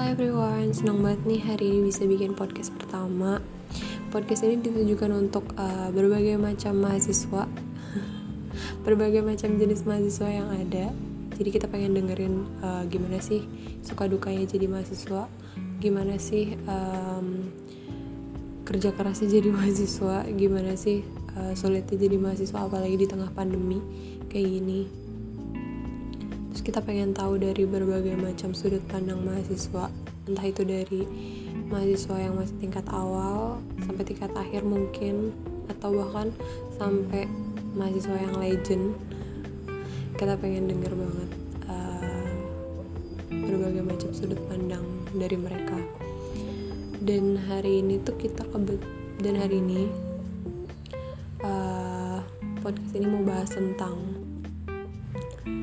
everyone, senang banget nih hari ini bisa bikin podcast pertama. Podcast ini ditujukan untuk uh, berbagai macam mahasiswa. Berbagai macam jenis mahasiswa yang ada. Jadi kita pengen dengerin uh, gimana sih suka dukanya jadi mahasiswa? Gimana sih um, kerja kerasnya jadi mahasiswa? Gimana sih uh, sulitnya jadi mahasiswa apalagi di tengah pandemi kayak gini terus kita pengen tahu dari berbagai macam sudut pandang mahasiswa. Entah itu dari mahasiswa yang masih tingkat awal sampai tingkat akhir mungkin atau bahkan sampai mahasiswa yang legend. Kita pengen denger banget uh, berbagai macam sudut pandang dari mereka. Dan hari ini tuh kita kebet dan hari ini uh, podcast ini mau bahas tentang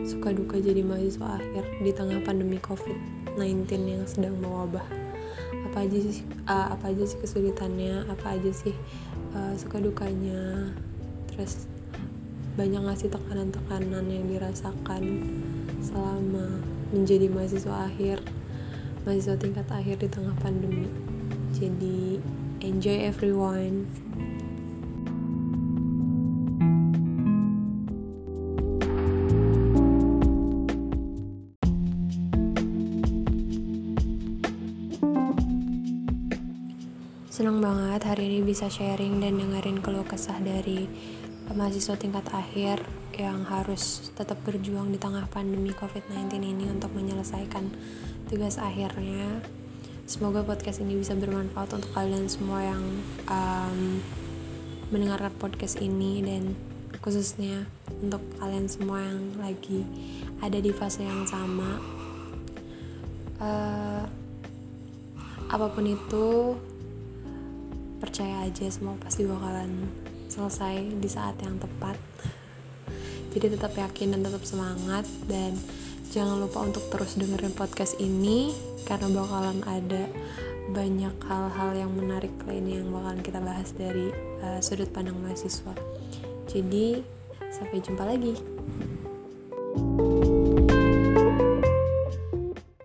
suka duka jadi mahasiswa akhir di tengah pandemi COVID-19 yang sedang mewabah. Apa aja sih uh, apa aja sih kesulitannya, apa aja sih uh, suka dukanya. Terus banyak ngasih tekanan-tekanan yang dirasakan selama menjadi mahasiswa akhir, mahasiswa tingkat akhir di tengah pandemi. Jadi enjoy everyone. Senang banget hari ini bisa sharing dan dengerin keluh kesah dari mahasiswa tingkat akhir yang harus tetap berjuang di tengah pandemi COVID-19 ini untuk menyelesaikan tugas akhirnya. Semoga podcast ini bisa bermanfaat untuk kalian semua yang um, mendengarkan podcast ini dan khususnya untuk kalian semua yang lagi ada di fase yang sama. Uh, apa pun itu percaya aja semua pasti bakalan selesai di saat yang tepat. Jadi tetap yakin dan tetap semangat dan jangan lupa untuk terus dengerin podcast ini karena bakalan ada banyak hal-hal yang menarik lainnya yang bakalan kita bahas dari uh, sudut pandang mahasiswa. Jadi sampai jumpa lagi